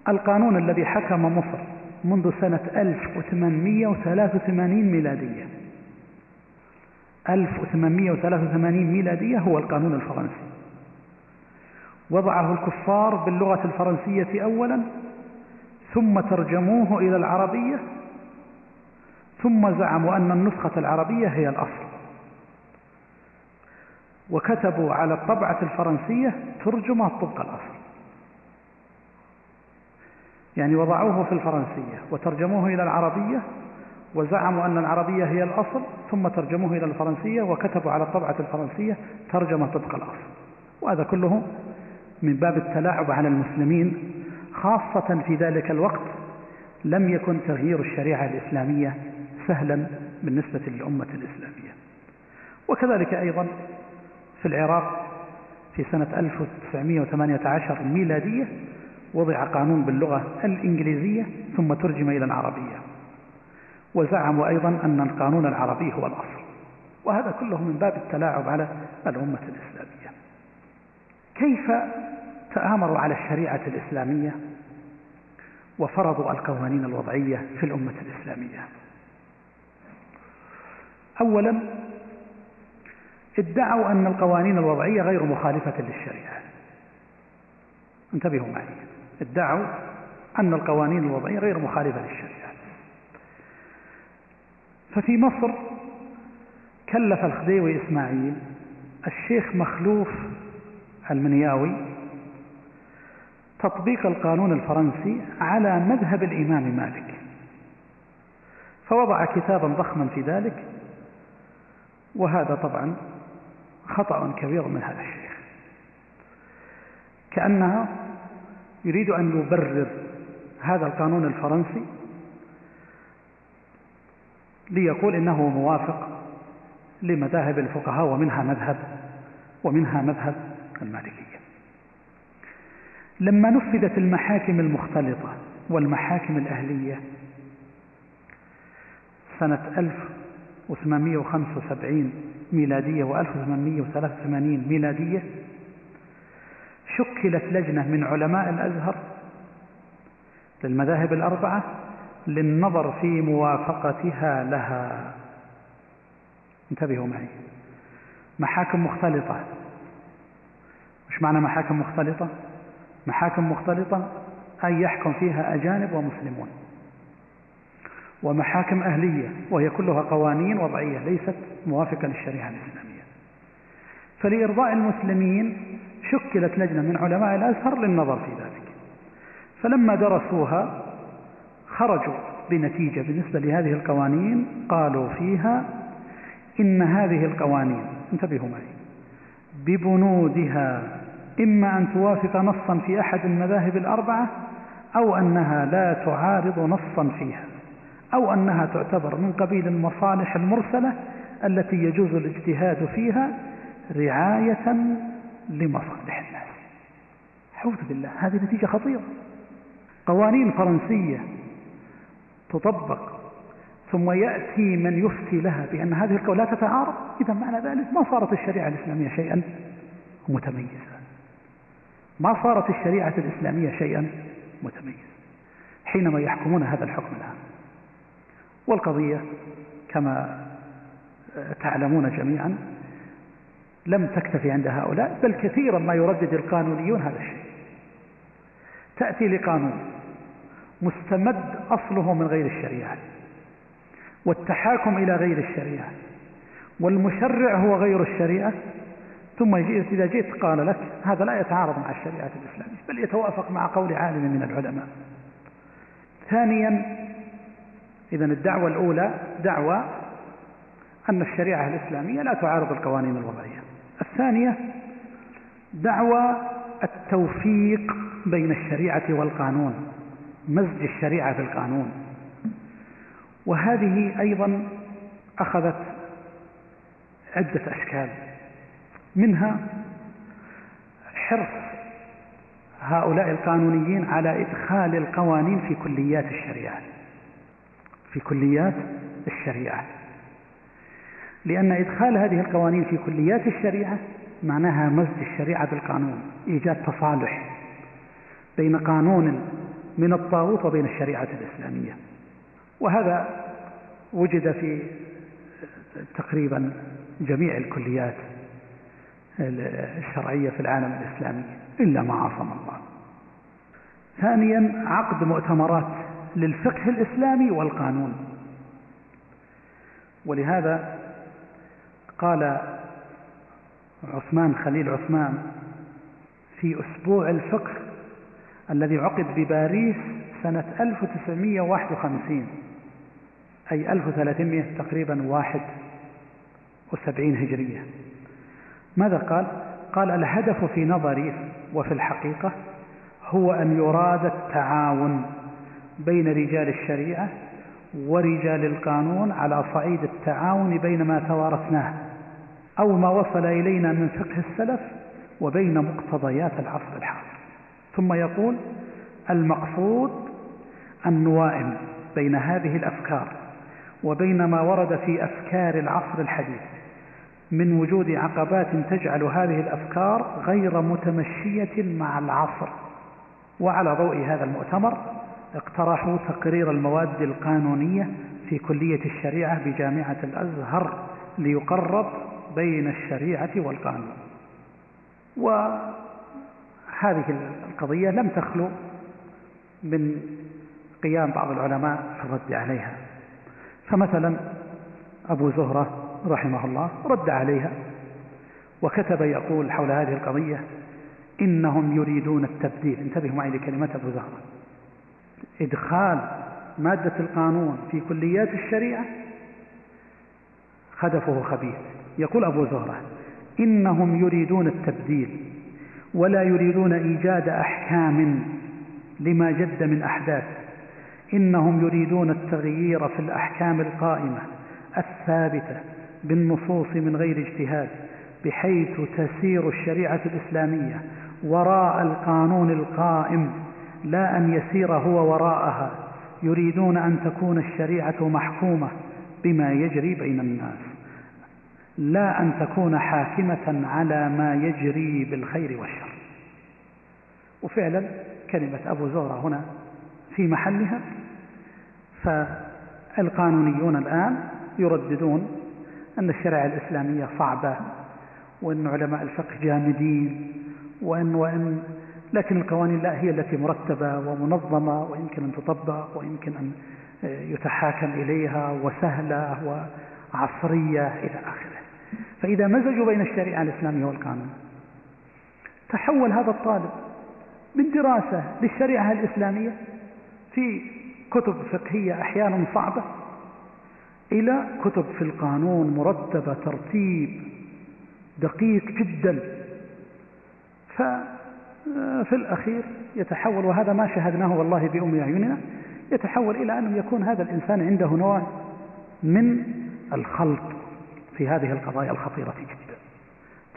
القانون الذي حكم مصر منذ سنة 1883 ميلادية. 1883 ميلادية هو القانون الفرنسي. وضعه الكفار باللغة الفرنسية أولا ثم ترجموه إلى العربية ثم زعموا أن النسخة العربية هي الأصل. وكتبوا على الطبعة الفرنسية ترجمة طبق الأصل. يعني وضعوه في الفرنسية وترجموه إلى العربية وزعموا أن العربية هي الأصل ثم ترجموه إلى الفرنسية وكتبوا على الطبعة الفرنسية ترجمة طبق الأصل. وهذا كله من باب التلاعب على المسلمين خاصة في ذلك الوقت لم يكن تغيير الشريعة الإسلامية سهلا بالنسبة للأمة الإسلامية. وكذلك أيضا في العراق في سنة 1918 ميلادية وضع قانون باللغة الإنجليزية ثم ترجم إلى العربية. وزعموا أيضا أن القانون العربي هو الأصل. وهذا كله من باب التلاعب على الأمة الإسلامية. كيف تآمروا على الشريعة الإسلامية وفرضوا القوانين الوضعية في الأمة الإسلامية؟ أولا ادعوا أن القوانين الوضعية غير مخالفة للشريعة. انتبهوا معي. ادعوا أن القوانين الوضعية غير مخالفة للشريعة. ففي مصر كلف الخديوي إسماعيل الشيخ مخلوف المنياوي تطبيق القانون الفرنسي على مذهب الإمام مالك. فوضع كتابا ضخما في ذلك وهذا طبعا خطأ كبير من هذا الشيخ. كأنها يريد أن يبرر هذا القانون الفرنسي ليقول إنه موافق لمذاهب الفقهاء ومنها مذهب ومنها مذهب المالكية. لما نفذت المحاكم المختلطة والمحاكم الأهلية سنة 1875 ميلادية و1883 ميلادية شكلت لجنة من علماء الأزهر للمذاهب الأربعة للنظر في موافقتها لها. انتبهوا معي. محاكم مختلطة. مش معنى محاكم مختلطة؟ محاكم مختلطة أي يحكم فيها أجانب ومسلمون. ومحاكم أهلية وهي كلها قوانين وضعية ليست موافقة للشريعة الإسلامية. فلإرضاء المسلمين شكلت لجنة من علماء الأزهر للنظر في ذلك. فلما درسوها خرجوا بنتيجة بالنسبة لهذه القوانين قالوا فيها إن هذه القوانين انتبهوا معي ببنودها إما أن توافق نصا في أحد المذاهب الأربعة أو أنها لا تعارض نصا فيها أو أنها تعتبر من قبيل المصالح المرسلة التي يجوز الاجتهاد فيها رعاية لمصالح الناس حوذ بالله هذه نتيجة خطيرة. قوانين فرنسية تطبق ثم يأتي من يفتي لها بأن هذه القوانين لا تتعارض. إذا معنى ذلك ما صارت الشريعة الإسلامية شيئا؟ متميزا ما صارت الشريعة الإسلامية شيئا؟ متميزا حينما يحكمون هذا الحكم الآن والقضية كما تعلمون جميعا لم تكتفي عند هؤلاء بل كثيرا ما يردد القانونيون هذا الشيء. تأتي لقانون مستمد أصله من غير الشريعة والتحاكم إلى غير الشريعة والمشرع هو غير الشريعة ثم إذا جئت قال لك هذا لا يتعارض مع الشريعة الإسلامية بل يتوافق مع قول عالم من العلماء. ثانيا إذا الدعوة الأولى دعوة أن الشريعة الإسلامية لا تعارض القوانين الوضعية. الثانية دعوة التوفيق بين الشريعة والقانون مزج الشريعة بالقانون وهذه أيضا أخذت عدة أشكال. منها حرص هؤلاء القانونيين على إدخال القوانين في كليات الشريعة في كليات الشريعة. لأن إدخال هذه القوانين في كليات الشريعة معناها مزج الشريعة بالقانون إيجاد تصالح بين قانون من الطاغوت وبين الشريعة الإسلامية. وهذا وجد في تقريبا جميع الكليات الشرعية في العالم الإسلامي إلا ما عصم الله. ثانيا عقد مؤتمرات للفقه الإسلامي والقانون. ولهذا قال عثمان خليل عثمان في أسبوع الفقه الذي عقد بباريس سنة 1951 أي 1300 تقريبا 71 هجرية ماذا قال؟ قال الهدف في نظري وفي الحقيقة هو أن يراد التعاون بين رجال الشريعة ورجال القانون على صعيد التعاون بين ما توارثناه أو ما وصل إلينا من فقه السلف وبين مقتضيات العصر الحاضر. ثم يقول المقصود أن نوائم بين هذه الأفكار وبين ما ورد في أفكار العصر الحديث من وجود عقبات تجعل هذه الأفكار غير متمشية مع العصر. وعلى ضوء هذا المؤتمر اقترحوا تقرير المواد القانونية في كلية الشريعة بجامعة الأزهر ليقرب بين الشريعة والقانون. وهذه القضية لم تخلو من قيام بعض العلماء في الرد عليها. فمثلا أبو زهرة رحمه الله رد عليها وكتب يقول حول هذه القضية إنهم يريدون التبديل. انتبهوا معي لكلمة أبو زهرة. إدخال مادة القانون في كليات الشريعة هدفه خبيث. يقول أبو زهرة إنهم يريدون التبديل ولا يريدون إيجاد أحكام لما جد من أحداث. إنهم يريدون التغيير في الأحكام القائمة الثابتة بالنصوص من غير اجتهاد بحيث تسير الشريعة الإسلامية وراء القانون القائم لا أن يسير هو وراءها. يريدون أن تكون الشريعة محكومة بما يجري بين الناس. لا أن تكون حاكمة على ما يجري بالخير والشر. وفعلا كلمة أبو زهرة هنا في محلها. فالقانونيون الآن يرددون أن الشريعة الإسلامية صعبة وأن علماء الفقه جامدين وأن, وأن لكن القوانين لا هي التي مرتبة ومنظمة ويمكن أن تطبق ويمكن أن يتحاكم إليها وسهلة وعصرية إلى آخره. فإذا مزجوا بين الشريعة الإسلامية والقانون تحول هذا الطالب من دراسة للشريعة الإسلامية في كتب فقهية أحيانا صعبة إلى كتب في القانون مرتبة ترتيب دقيق جدا. ففي الأخير يتحول وهذا ما شاهدناه والله بأم أعيننا يتحول إلى أنه يكون هذا الإنسان عنده نوع من الخلط في هذه القضايا الخطيرة جدا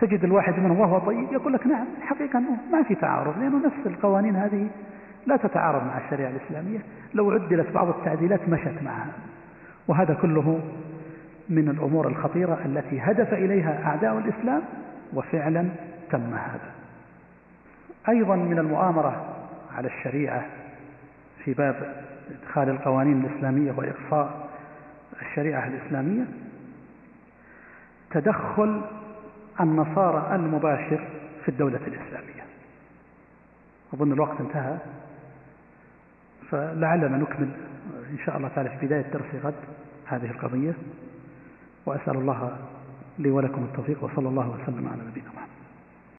تجد الواحد منهم وهو طيب يقول لك نعم الحقيقة أنه ما في تعارض لأنه نفس القوانين هذه لا تتعارض مع الشريعة الإسلامية. لو عدلت بعض التعديلات مشت معها. وهذا كله من الأمور الخطيرة التي هدف إليها أعداء الإسلام وفعلا تم هذا. أيضا من المؤامرة على الشريعة في باب إدخال القوانين الإسلامية وإقصاء الشريعة الإسلامية تدخل النصارى المباشر في الدولة الإسلامية. أظن الوقت انتهى. فلعلنا نكمل إن شاء الله تعالى في بداية درس غد هذه القضية. وأسأل الله لي ولكم التوفيق وصلى الله وسلم على نبينا محمد.